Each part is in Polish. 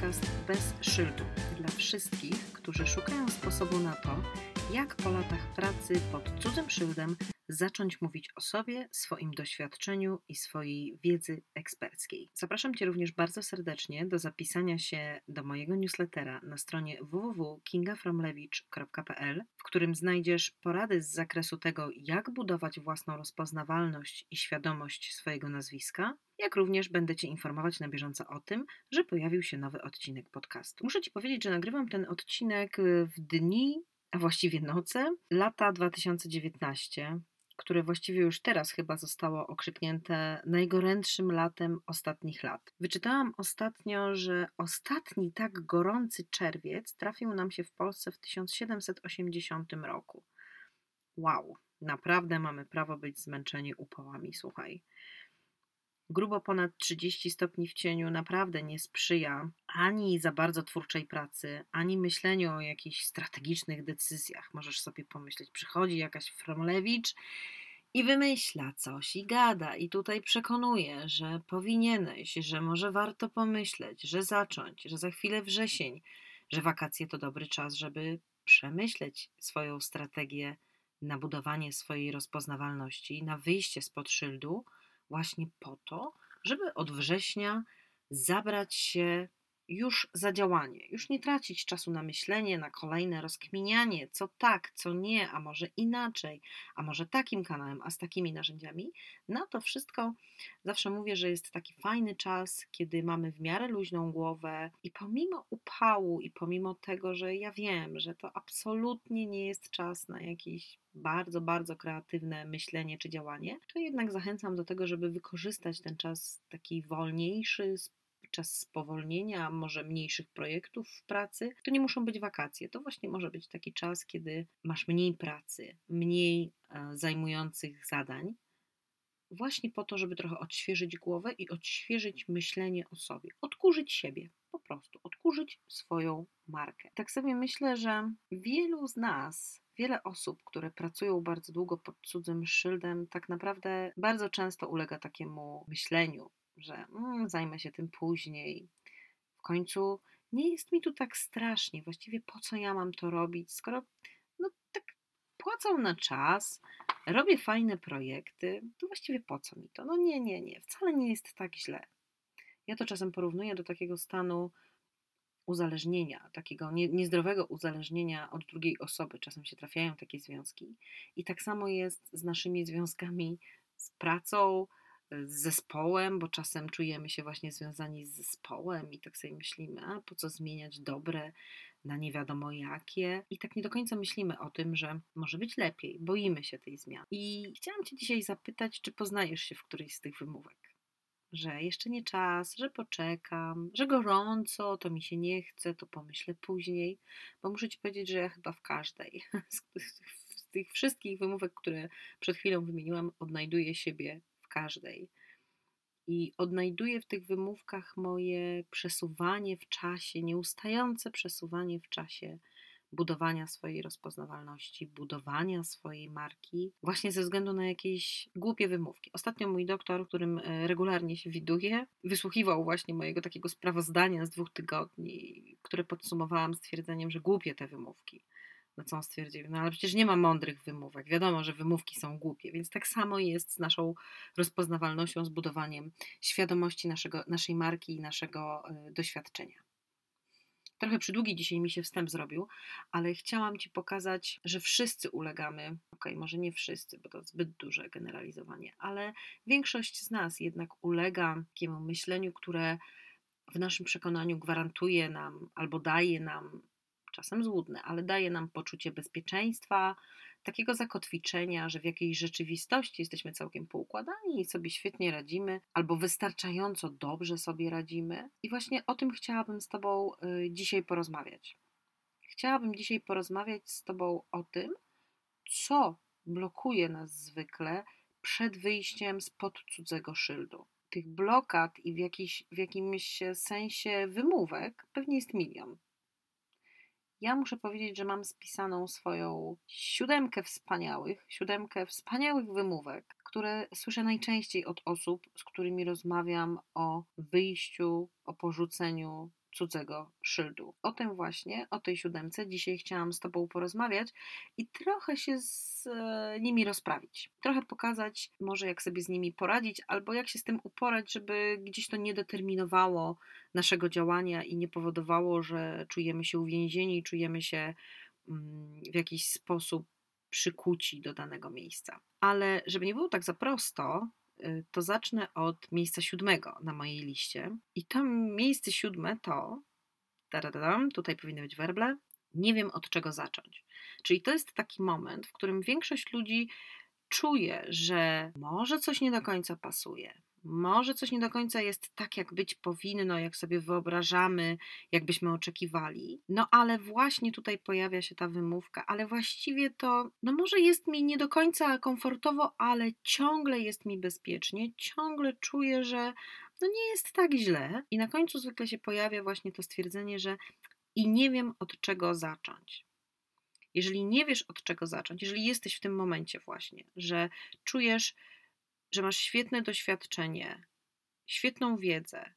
podcast bez szyldu dla wszystkich, którzy szukają sposobu na to, jak po latach pracy pod cudzym szyldem zacząć mówić o sobie, swoim doświadczeniu i swojej wiedzy eksperckiej. Zapraszam Cię również bardzo serdecznie do zapisania się do mojego newslettera na stronie www.kingafromlewicz.pl, w którym znajdziesz porady z zakresu tego, jak budować własną rozpoznawalność i świadomość swojego nazwiska, jak również będę Cię informować na bieżąco o tym, że pojawił się nowy odcinek podcastu. Muszę Ci powiedzieć, że nagrywam ten odcinek w dni a właściwie noce, lata 2019, które właściwie już teraz chyba zostało okrzyknięte najgorętszym latem ostatnich lat. Wyczytałam ostatnio, że ostatni tak gorący czerwiec trafił nam się w Polsce w 1780 roku. Wow, naprawdę mamy prawo być zmęczeni upałami, słuchaj grubo ponad 30 stopni w cieniu naprawdę nie sprzyja ani za bardzo twórczej pracy, ani myśleniu o jakichś strategicznych decyzjach. Możesz sobie pomyśleć, przychodzi jakaś Fromlewicz i wymyśla coś i gada, i tutaj przekonuje, że powinieneś, że może warto pomyśleć, że zacząć, że za chwilę wrzesień, że wakacje to dobry czas, żeby przemyśleć swoją strategię na budowanie swojej rozpoznawalności, na wyjście spod szyldu właśnie po to, żeby od września zabrać się już za działanie, już nie tracić czasu na myślenie, na kolejne rozkminianie, co tak, co nie, a może inaczej, a może takim kanałem, a z takimi narzędziami. Na to wszystko zawsze mówię, że jest taki fajny czas, kiedy mamy w miarę luźną głowę i pomimo upału i pomimo tego, że ja wiem, że to absolutnie nie jest czas na jakiś bardzo, bardzo kreatywne myślenie czy działanie, to jednak zachęcam do tego, żeby wykorzystać ten czas taki wolniejszy, czas spowolnienia, może mniejszych projektów w pracy, to nie muszą być wakacje. To właśnie może być taki czas, kiedy masz mniej pracy, mniej e, zajmujących zadań, właśnie po to, żeby trochę odświeżyć głowę i odświeżyć myślenie o sobie, odkurzyć siebie, po prostu odkurzyć swoją markę. Tak sobie myślę, że wielu z nas, wiele osób, które pracują bardzo długo pod cudzym szyldem, tak naprawdę bardzo często ulega takiemu myśleniu, że mm, zajmę się tym później. W końcu nie jest mi tu tak strasznie. Właściwie po co ja mam to robić, skoro no tak płacą na czas, robię fajne projekty, to właściwie po co mi to? No nie, nie, nie, wcale nie jest tak źle. Ja to czasem porównuję do takiego stanu uzależnienia, takiego nie, niezdrowego uzależnienia od drugiej osoby. Czasem się trafiają takie związki. I tak samo jest z naszymi związkami z pracą, z zespołem, bo czasem czujemy się właśnie związani z zespołem i tak sobie myślimy, a po co zmieniać dobre na nie wiadomo jakie. I tak nie do końca myślimy o tym, że może być lepiej, boimy się tej zmiany. I chciałam Cię dzisiaj zapytać, czy poznajesz się w którejś z tych wymówek? Że jeszcze nie czas, że poczekam, że gorąco, to mi się nie chce, to pomyślę później, bo muszę Ci powiedzieć, że ja chyba w każdej z tych wszystkich wymówek, które przed chwilą wymieniłam, odnajduję siebie każdej. I odnajduję w tych wymówkach moje przesuwanie w czasie, nieustające przesuwanie w czasie budowania swojej rozpoznawalności, budowania swojej marki, właśnie ze względu na jakieś głupie wymówki. Ostatnio mój doktor, którym e, regularnie się widuję, wysłuchiwał właśnie mojego takiego sprawozdania z dwóch tygodni, które podsumowałam stwierdzeniem, że głupie te wymówki. Na co on stwierdził, no ale przecież nie ma mądrych wymówek. Wiadomo, że wymówki są głupie, więc tak samo jest z naszą rozpoznawalnością, z budowaniem świadomości naszego, naszej marki i naszego y, doświadczenia. Trochę przydługi dzisiaj mi się wstęp zrobił, ale chciałam Ci pokazać, że wszyscy ulegamy, ok, może nie wszyscy, bo to zbyt duże generalizowanie, ale większość z nas jednak ulega takiemu myśleniu, które w naszym przekonaniu gwarantuje nam albo daje nam czasem złudne, ale daje nam poczucie bezpieczeństwa, takiego zakotwiczenia, że w jakiejś rzeczywistości jesteśmy całkiem poukładani i sobie świetnie radzimy, albo wystarczająco dobrze sobie radzimy. I właśnie o tym chciałabym z Tobą y, dzisiaj porozmawiać. Chciałabym dzisiaj porozmawiać z Tobą o tym, co blokuje nas zwykle przed wyjściem spod cudzego szyldu. Tych blokad i w, jakiś, w jakimś sensie wymówek pewnie jest milion. Ja muszę powiedzieć, że mam spisaną swoją siódemkę wspaniałych, siódemkę wspaniałych wymówek, które słyszę najczęściej od osób, z którymi rozmawiam o wyjściu, o porzuceniu cudzego szyldu. O tym właśnie, o tej siódemce dzisiaj chciałam z Tobą porozmawiać i trochę się z e, nimi rozprawić. Trochę pokazać może jak sobie z nimi poradzić, albo jak się z tym uporać, żeby gdzieś to nie determinowało naszego działania i nie powodowało, że czujemy się uwięzieni, czujemy się mm, w jakiś sposób przykuci do danego miejsca. Ale żeby nie było tak za prosto, to zacznę od miejsca siódmego na mojej liście. I to miejsce siódme to, taradam, tutaj powinny być werble, nie wiem od czego zacząć. Czyli to jest taki moment, w którym większość ludzi czuje, że może coś nie do końca pasuje, może coś nie do końca jest tak, jak być powinno, jak sobie wyobrażamy, jakbyśmy oczekiwali. No ale właśnie tutaj pojawia się ta wymówka, ale właściwie to, no może jest mi nie do końca komfortowo, ale ciągle jest mi bezpiecznie, ciągle czuję, że no nie jest tak źle. I na końcu zwykle się pojawia właśnie to stwierdzenie, że i nie wiem od czego zacząć. Jeżeli nie wiesz od czego zacząć, jeżeli jesteś w tym momencie właśnie, że czujesz, że masz świetne doświadczenie, świetną wiedzę,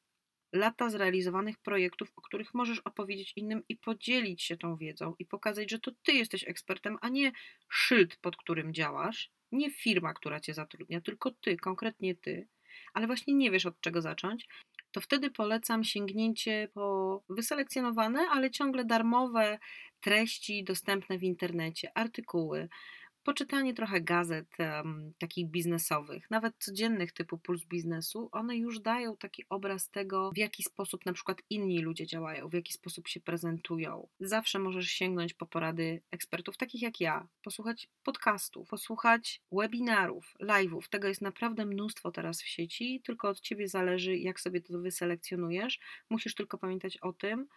lata zrealizowanych projektów, o których możesz opowiedzieć innym i podzielić się tą wiedzą i pokazać, że to ty jesteś ekspertem, a nie szyld, pod którym działasz, nie firma, która cię zatrudnia, tylko ty, konkretnie ty, ale właśnie nie wiesz od czego zacząć, to wtedy polecam sięgnięcie po wyselekcjonowane, ale ciągle darmowe treści dostępne w internecie, artykuły, poczytanie trochę gazet um, takich biznesowych, nawet codziennych typu Puls Biznesu, one już dają taki obraz tego, w jaki sposób na przykład inni ludzie działają, w jaki sposób się prezentują. Zawsze możesz sięgnąć po porady ekspertów takich jak ja, posłuchać podcastów, posłuchać webinarów, live'ów. Tego jest naprawdę mnóstwo teraz w sieci, tylko od ciebie zależy, jak sobie to wyselekcjonujesz. Musisz tylko pamiętać o tym,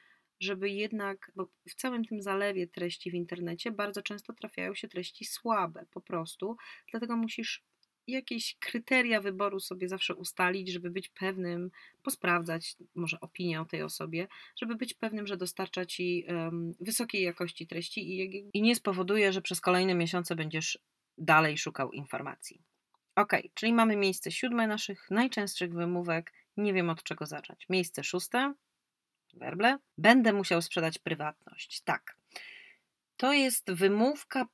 żeby jednak, bo w całym tym zalewie treści w internecie bardzo często trafiają się treści słabe po prostu, dlatego musisz jakieś kryteria wyboru sobie zawsze ustalić, żeby być pewnym, posprawdzać może opinię o tej osobie, żeby być pewnym, że dostarcza ci um, wysokiej jakości treści i, i nie spowoduje, że przez kolejne miesiące będziesz dalej szukał informacji. Ok, czyli mamy miejsce siódme naszych najczęstszych wymówek. Nie wiem od czego zacząć. Miejsce szóste werble, będę musiał sprzedać prywatność. Tak. To jest wymówka,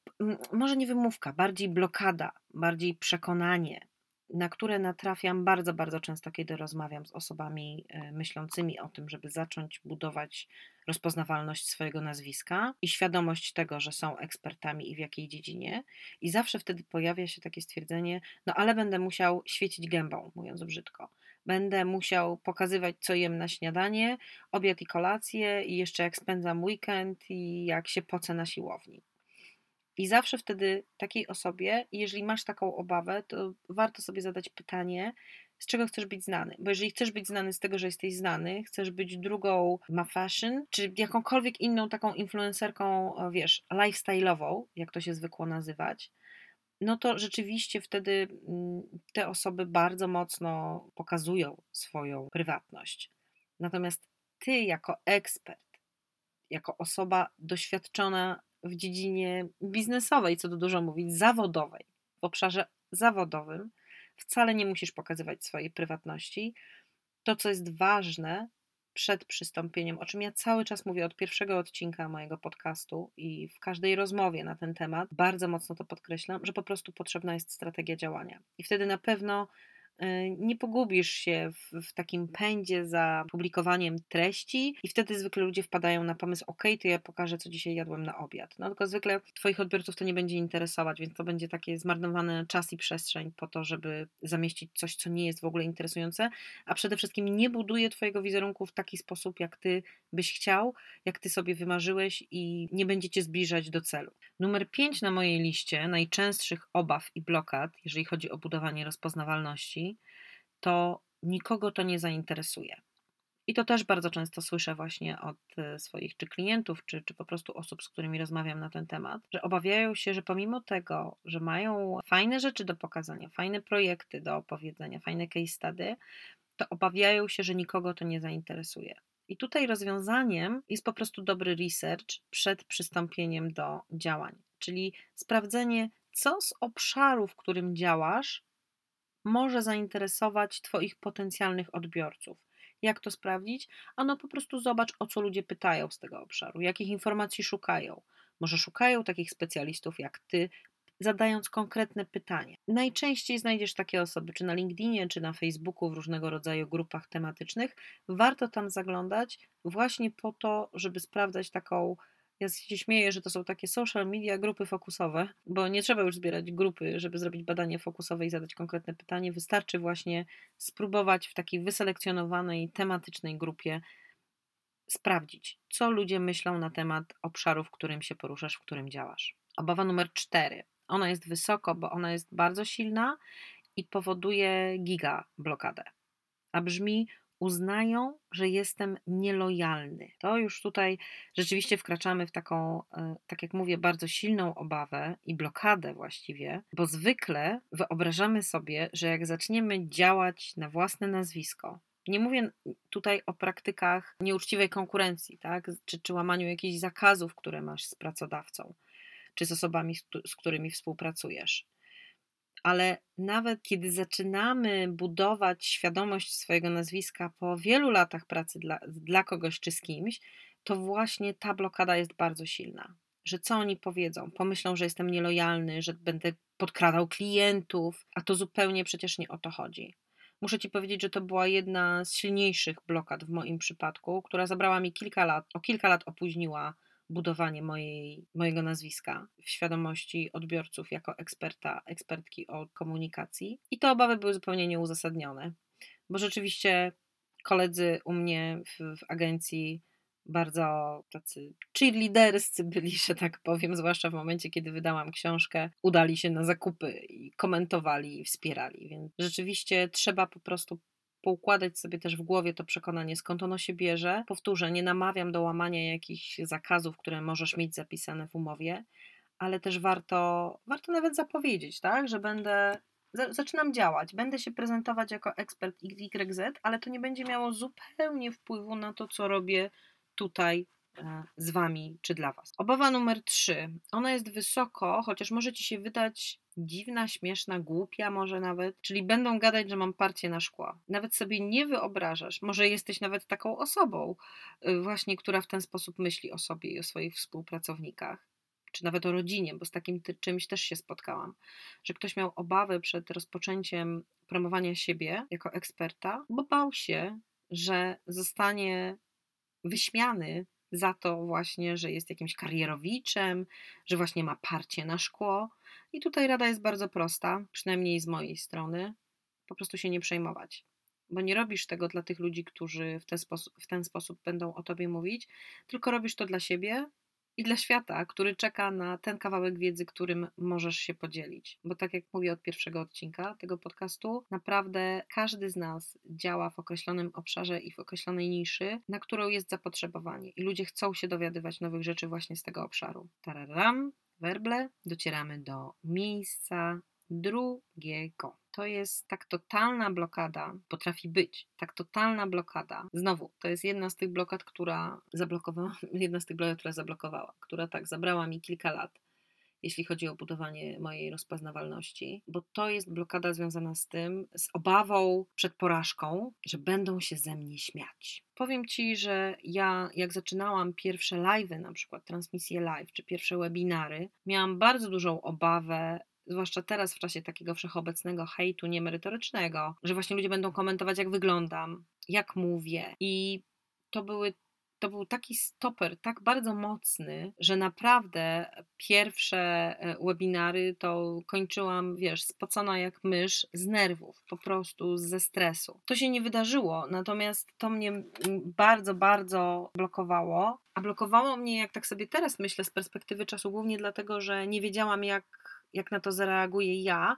może nie wymówka, bardziej blokada, bardziej przekonanie, na które natrafiam bardzo, bardzo często, kiedy rozmawiam z osobami e, myślącymi o tym, żeby zacząć budować rozpoznawalność swojego nazwiska i świadomość tego, że są ekspertami i w jakiej dziedzinie. I zawsze wtedy pojawia się takie stwierdzenie: No, ale będę musiał świecić gębą, mówiąc brzydko będę musiał pokazywać, co jem na śniadanie, obiad i kolację, i jeszcze jak spędzam weekend, i jak się pocę na siłowni. I zawsze wtedy takiej osobie, jeżeli masz taką obawę, to warto sobie zadać pytanie, z czego chcesz być znany. Bo jeżeli chcesz być znany z tego, że jesteś znany, chcesz być drugą ma fashion, czy jakąkolwiek inną taką influencerką, wiesz, lifestyle'ową, jak to się zwykło nazywać, no to rzeczywiście wtedy mm, te osoby bardzo mocno pokazują swoją prywatność. Natomiast ty, jako ekspert, jako osoba doświadczona w dziedzinie biznesowej, co tu dużo mówić, zawodowej, w obszarze zawodowym, wcale nie musisz pokazywać swojej prywatności. To, co jest ważne, przed przystąpieniem, o czym ja cały czas mówię od pierwszego odcinka mojego podcastu i w każdej rozmowie na ten temat, bardzo mocno to podkreślam, że po prostu potrzebna jest strategia działania. I wtedy na pewno nie pogubisz się w, w, takim pędzie za publikowaniem treści i wtedy zwykle ludzie wpadają na pomysł, ok, to ja pokażę, co dzisiaj jadłem na obiad. No tylko zwykle Twoich odbiorców to nie będzie interesować, więc to będzie takie zmarnowany czas i przestrzeń po to, żeby zamieścić coś, co nie jest w ogóle interesujące, a przede wszystkim nie buduje Twojego wizerunku w taki sposób, jak Ty byś chciał, jak Ty sobie wymarzyłeś i nie będziecie zbliżać do celu. Numer 5 na mojej liście najczęstszych obaw i blokad, jeżeli chodzi o budowanie rozpoznawalności, to nikogo to nie zainteresuje. I to też bardzo często słyszę właśnie od e, swoich czy klientów, czy, czy po prostu osób, z którymi rozmawiam na ten temat, że obawiają się, że pomimo tego, że mają fajne rzeczy do pokazania, fajne projekty do opowiedzenia, fajne case study, to obawiają się, że nikogo to nie zainteresuje. I tutaj rozwiązaniem jest po prostu dobry research przed przystąpieniem do działań, czyli sprawdzenie, co z obszaru, w którym działasz, może zainteresować Twoich potencjalnych odbiorców. Jak to sprawdzić? Ano po prostu zobacz, o co ludzie pytają z tego obszaru, jakich informacji szukają. Może szukają takich specjalistów jak Ty, zadając konkretne pytanie. Najczęściej znajdziesz takie osoby, czy na LinkedInie, czy na Facebooku, w różnego rodzaju grupach tematycznych. Warto tam zaglądać właśnie po to, żeby sprawdzać taką. Ja się śmieję, że to są takie social media grupy fokusowe, bo nie trzeba już zbierać grupy, żeby zrobić badanie fokusowe i zadać konkretne pytanie. Wystarczy właśnie spróbować w takiej wyselekcjonowanej, tematycznej grupie sprawdzić, co ludzie myślą na temat obszaru, w którym się poruszasz, w którym działasz. Obawa numer cztery. Ona jest wysoko, bo ona jest bardzo silna i powoduje giga blokadę. A brzmi uznają, że jestem nielojalny. To już tutaj rzeczywiście wkraczamy w taką, e, tak jak mówię, bardzo silną obawę i blokadę właściwie, bo zwykle wyobrażamy sobie, że jak zaczniemy działać na własne nazwisko, nie mówię tutaj o praktykach nieuczciwej konkurencji, tak? czy, czy łamaniu jakichś zakazów, które masz z pracodawcą, czy z osobami, z którymi współpracujesz. Ale nawet kiedy zaczynamy budować świadomość swojego nazwiska po wielu latach pracy dla, dla kogoś czy z kimś, to właśnie ta blokada jest bardzo silna. Że co oni powiedzą? Pomyślą, że jestem nielojalny, że będę podkradał klientów, a to zupełnie przecież nie o to chodzi. Muszę Ci powiedzieć, że to była jedna z silniejszych blokad w moim przypadku, która zabrała mi kilka lat, o kilka lat opóźniła budowanie mojej, mojego nazwiska w świadomości odbiorców jako eksperta, ekspertki od komunikacji. I te obawy były zupełnie nieuzasadnione, bo rzeczywiście koledzy u mnie w, w agencji bardzo tacy cheerleaderscy byli, że tak powiem, zwłaszcza w momencie, kiedy wydałam książkę, udali się na zakupy i komentowali i wspierali, więc rzeczywiście trzeba po prostu poukładać sobie też w głowie to przekonanie, skąd ono się bierze. Powtórzę, nie namawiam do łamania jakichś zakazów, które możesz mieć zapisane w umowie, ale też warto, warto nawet zapowiedzieć, tak, że będę zaczynam działać, będę się prezentować jako ekspert XYZ, ale to nie będzie miało zupełnie wpływu na to, co robię tutaj z Wami czy dla Was. Obawa numer 3. Ona jest wysoko, chociaż może Ci się wydać dziwna, śmieszna, głupia może nawet, czyli będą gadać, że mam partię na szkło. Nawet sobie nie wyobrażasz, może jesteś nawet taką osobą y, właśnie, która w ten sposób myśli o sobie i o swoich współpracownikach, czy nawet o rodzinie, bo z takim czymś też się spotkałam, że ktoś miał obawy przed rozpoczęciem promowania siebie jako eksperta, bo bał się, że zostanie wyśmiany za to właśnie, że jest jakimś karierowiczem, że właśnie ma parcie na szkło. I tutaj rada jest bardzo prosta, przynajmniej z mojej strony. Po prostu się nie przejmować. Bo nie robisz tego dla tych ludzi, którzy w ten, w ten sposób będą o tobie mówić, tylko robisz to dla siebie, i dla świata, który czeka na ten kawałek wiedzy, którym możesz się podzielić. Bo tak jak mówię od pierwszego odcinka tego podcastu, naprawdę każdy z nas działa w określonym obszarze i w określonej niszy, na którą jest zapotrzebowanie. I ludzie chcą się dowiadywać nowych rzeczy właśnie z tego obszaru. Tararam, werble, docieramy do miejsca drugiego. To jest tak totalna blokada, potrafi być tak totalna blokada. Znowu, to jest jedna z tych blokad, która zablokowała, jedna z tych blokad, która zablokowała, która tak zabrała mi kilka lat jeśli chodzi o budowanie mojej rozpoznawalności, bo to jest blokada związana z tym, z obawą przed porażką, że będą się ze mnie śmiać. Powiem Ci, że ja, jak zaczynałam pierwsze live'y, na przykład transmisje live, czy pierwsze webinary, miałam bardzo dużą obawę zwłaszcza teraz w czasie takiego wszechobecnego hejtu niemerytorycznego, że właśnie ludzie będą komentować, jak wyglądam, jak mówię. I to były to był taki stoper, tak bardzo mocny, że naprawdę pierwsze e, webinary to kończyłam, wiesz, spocona jak mysz z nerwów, po prostu ze stresu. To się nie wydarzyło, natomiast to mnie bardzo, bardzo blokowało. A blokowało mnie, jak tak sobie teraz myślę, z perspektywy czasu, głównie dlatego, że nie wiedziałam, jak jak na to zareaguję ja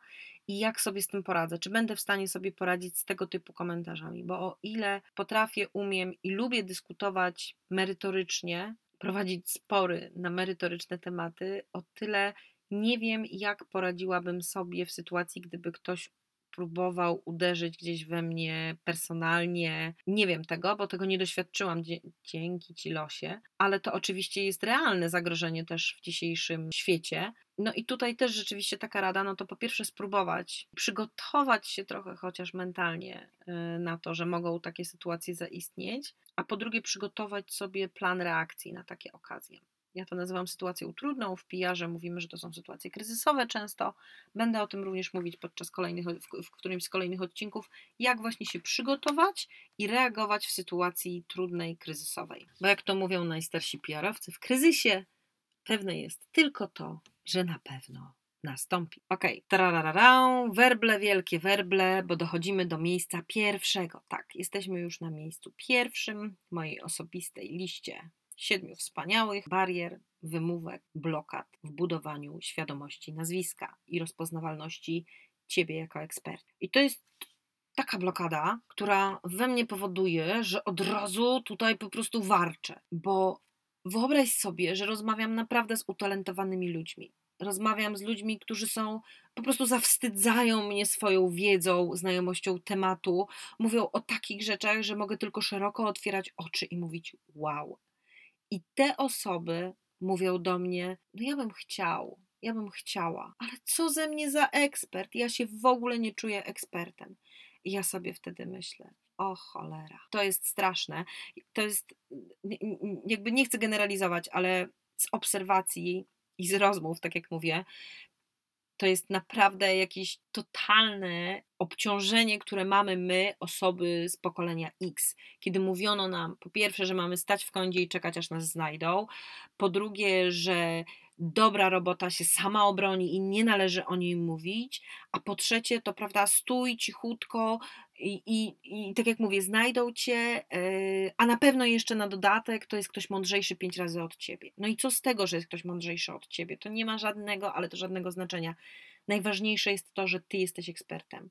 i jak sobie z tym poradzę. Czy będę w stanie sobie poradzić z tego typu komentarzami, bo o ile potrafię, umiem i lubię dyskutować merytorycznie, prowadzić spory na merytoryczne tematy, o tyle nie wiem, jak poradziłabym sobie w sytuacji, gdyby ktoś próbował uderzyć gdzieś we mnie personalnie. Nie wiem tego, bo tego nie doświadczyłam dzięki ci losie, ale to oczywiście jest realne zagrożenie też w dzisiejszym świecie. No i tutaj też rzeczywiście taka rada, no to po pierwsze spróbować przygotować się trochę chociaż mentalnie y, na to, że mogą takie sytuacje zaistnieć, a po drugie przygotować sobie plan reakcji na takie okazje. Ja to nazywam sytuacją trudną. W PR mówimy, że to są sytuacje kryzysowe często. Będę o tym również mówić podczas kolejnych, w którymś z kolejnych odcinków, jak właśnie się przygotować i reagować w sytuacji trudnej, kryzysowej. Bo jak to mówią najstarsi PR-owcy, w kryzysie pewne jest tylko to, że na pewno nastąpi. Ok, tararararą, werble, wielkie werble, bo dochodzimy do miejsca pierwszego. Tak, jesteśmy już na miejscu pierwszym w mojej osobistej liście siedmiu wspaniałych barier, wymówek, blokad w budowaniu świadomości nazwiska i rozpoznawalności ciebie jako ekspert. I to jest taka blokada, która we mnie powoduje, że od razu tutaj po prostu warczę, bo wyobraź sobie, że rozmawiam naprawdę z utalentowanymi ludźmi. Rozmawiam z ludźmi, którzy są po prostu zawstydzają mnie swoją wiedzą, znajomością tematu, mówią o takich rzeczach, że mogę tylko szeroko otwierać oczy i mówić: Wow, i te osoby mówią do mnie: No, ja bym chciał, ja bym chciała, ale co ze mnie za ekspert? Ja się w ogóle nie czuję ekspertem. I ja sobie wtedy myślę: O cholera, to jest straszne. To jest, jakby nie chcę generalizować, ale z obserwacji i z rozmów, tak jak mówię, to jest naprawdę jakieś totalne obciążenie, które mamy my, osoby z pokolenia X, kiedy mówiono nam po pierwsze, że mamy stać w kącie i czekać, aż nas znajdą, po drugie, że dobra robota się sama obroni i nie należy o niej mówić, a po trzecie, to prawda, stój cichutko i, i, i tak jak mówię, znajdą cię, yy, a na pewno jeszcze na dodatek to jest ktoś mądrzejszy pięć razy od ciebie. No i co z tego, że jest ktoś mądrzejszy od ciebie? To nie ma żadnego, ale to żadnego znaczenia. Najważniejsze jest to, że ty jesteś ekspertem,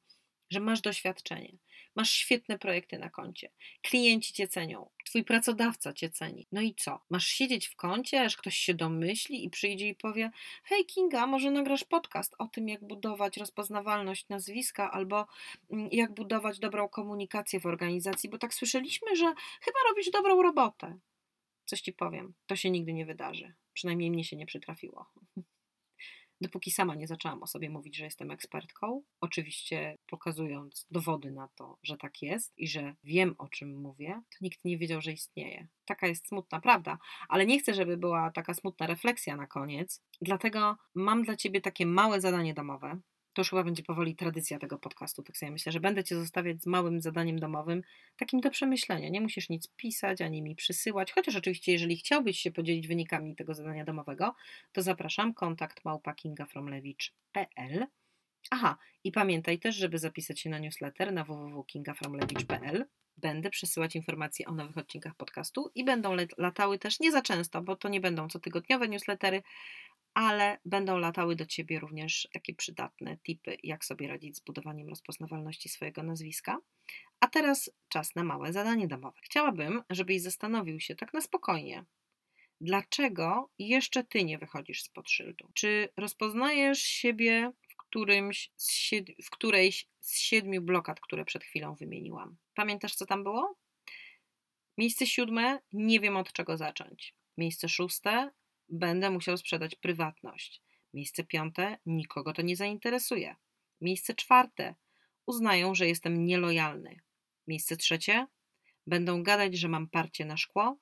że masz doświadczenie, masz świetne projekty na koncie, klienci cię cenią, twój pracodawca cię ceni. No i co? Masz siedzieć w kącie, aż ktoś się domyśli i przyjdzie i powie: Hej, Kinga, może nagrasz podcast o tym, jak budować rozpoznawalność nazwiska albo mm, jak budować dobrą komunikację w organizacji, bo tak słyszeliśmy, że chyba robisz dobrą robotę. Coś ci powiem, to się nigdy nie wydarzy. Przynajmniej mnie się nie przytrafiło. Dopóki sama nie zaczęłam o sobie mówić, że jestem ekspertką, oczywiście pokazując dowody na to, że tak jest i że wiem o czym mówię, to nikt nie wiedział, że istnieje. Taka jest smutna prawda, ale nie chcę, żeby była taka smutna refleksja na koniec, dlatego mam dla ciebie takie małe zadanie domowe, to już chyba będzie powoli tradycja tego podcastu. Tak sobie myślę, że będę Cię zostawiać z małym zadaniem domowym, takim do przemyślenia. Nie musisz nic pisać ani mi przysyłać, chociaż oczywiście, jeżeli chciałbyś się podzielić wynikami tego zadania domowego, to zapraszam kontakt małpa.kingafromlewicz.pl Aha, i pamiętaj też, żeby zapisać się na newsletter na www.kingafromlewicz.pl będę przesyłać informacje o nowych odcinkach podcastu i będą latały też nie za często, bo to nie będą cotygodniowe newslettery, ale będą latały do Ciebie również takie przydatne tipy, jak sobie radzić z budowaniem rozpoznawalności swojego nazwiska. A teraz czas na małe zadanie domowe. Chciałabym, żebyś zastanowił się tak na spokojnie, dlaczego jeszcze Ty nie wychodzisz spod szyldu? Czy rozpoznajesz siebie w, którymś w którejś z siedmiu blokad, które przed chwilą wymieniłam? Pamiętasz, co tam było? Miejsce siódme, nie wiem od czego zacząć. Miejsce szóste, będę musiał sprzedać prywatność. Miejsce piąte, nikogo to nie zainteresuje. Miejsce czwarte, uznają, że jestem nielojalny. Miejsce trzecie, będą gadać, że mam parcie na szkło.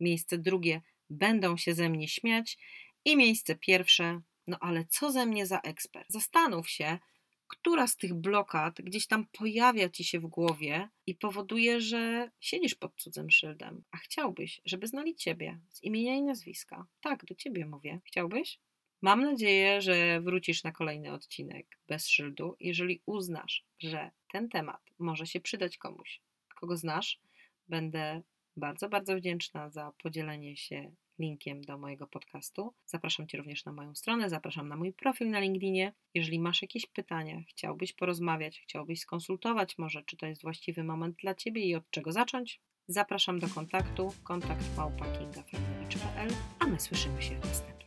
Miejsce drugie, będą się ze mnie śmiać. I miejsce pierwsze, no ale co ze mnie za ekspert? Zastanów się, która z tych blokad gdzieś tam pojawia ci się w głowie i powoduje, że siedzisz pod cudzym szyldem, a chciałbyś, żeby znali ciebie z imienia i nazwiska. Tak, do ciebie mówię. Chciałbyś? Mam nadzieję, że wrócisz na kolejny odcinek bez szyldu, jeżeli uznasz, że ten temat może się przydać komuś, kogo znasz. Będę bardzo, bardzo wdzięczna za podzielenie się linkiem do mojego podcastu. Zapraszam Cię również na moją stronę, zapraszam na mój profil na LinkedInie. Jeżeli masz jakieś pytania, chciałbyś porozmawiać, chciałbyś skonsultować może, czy to jest właściwy moment dla Ciebie i od czego zacząć, zapraszam do kontaktu kontakt a my słyszymy się następnym.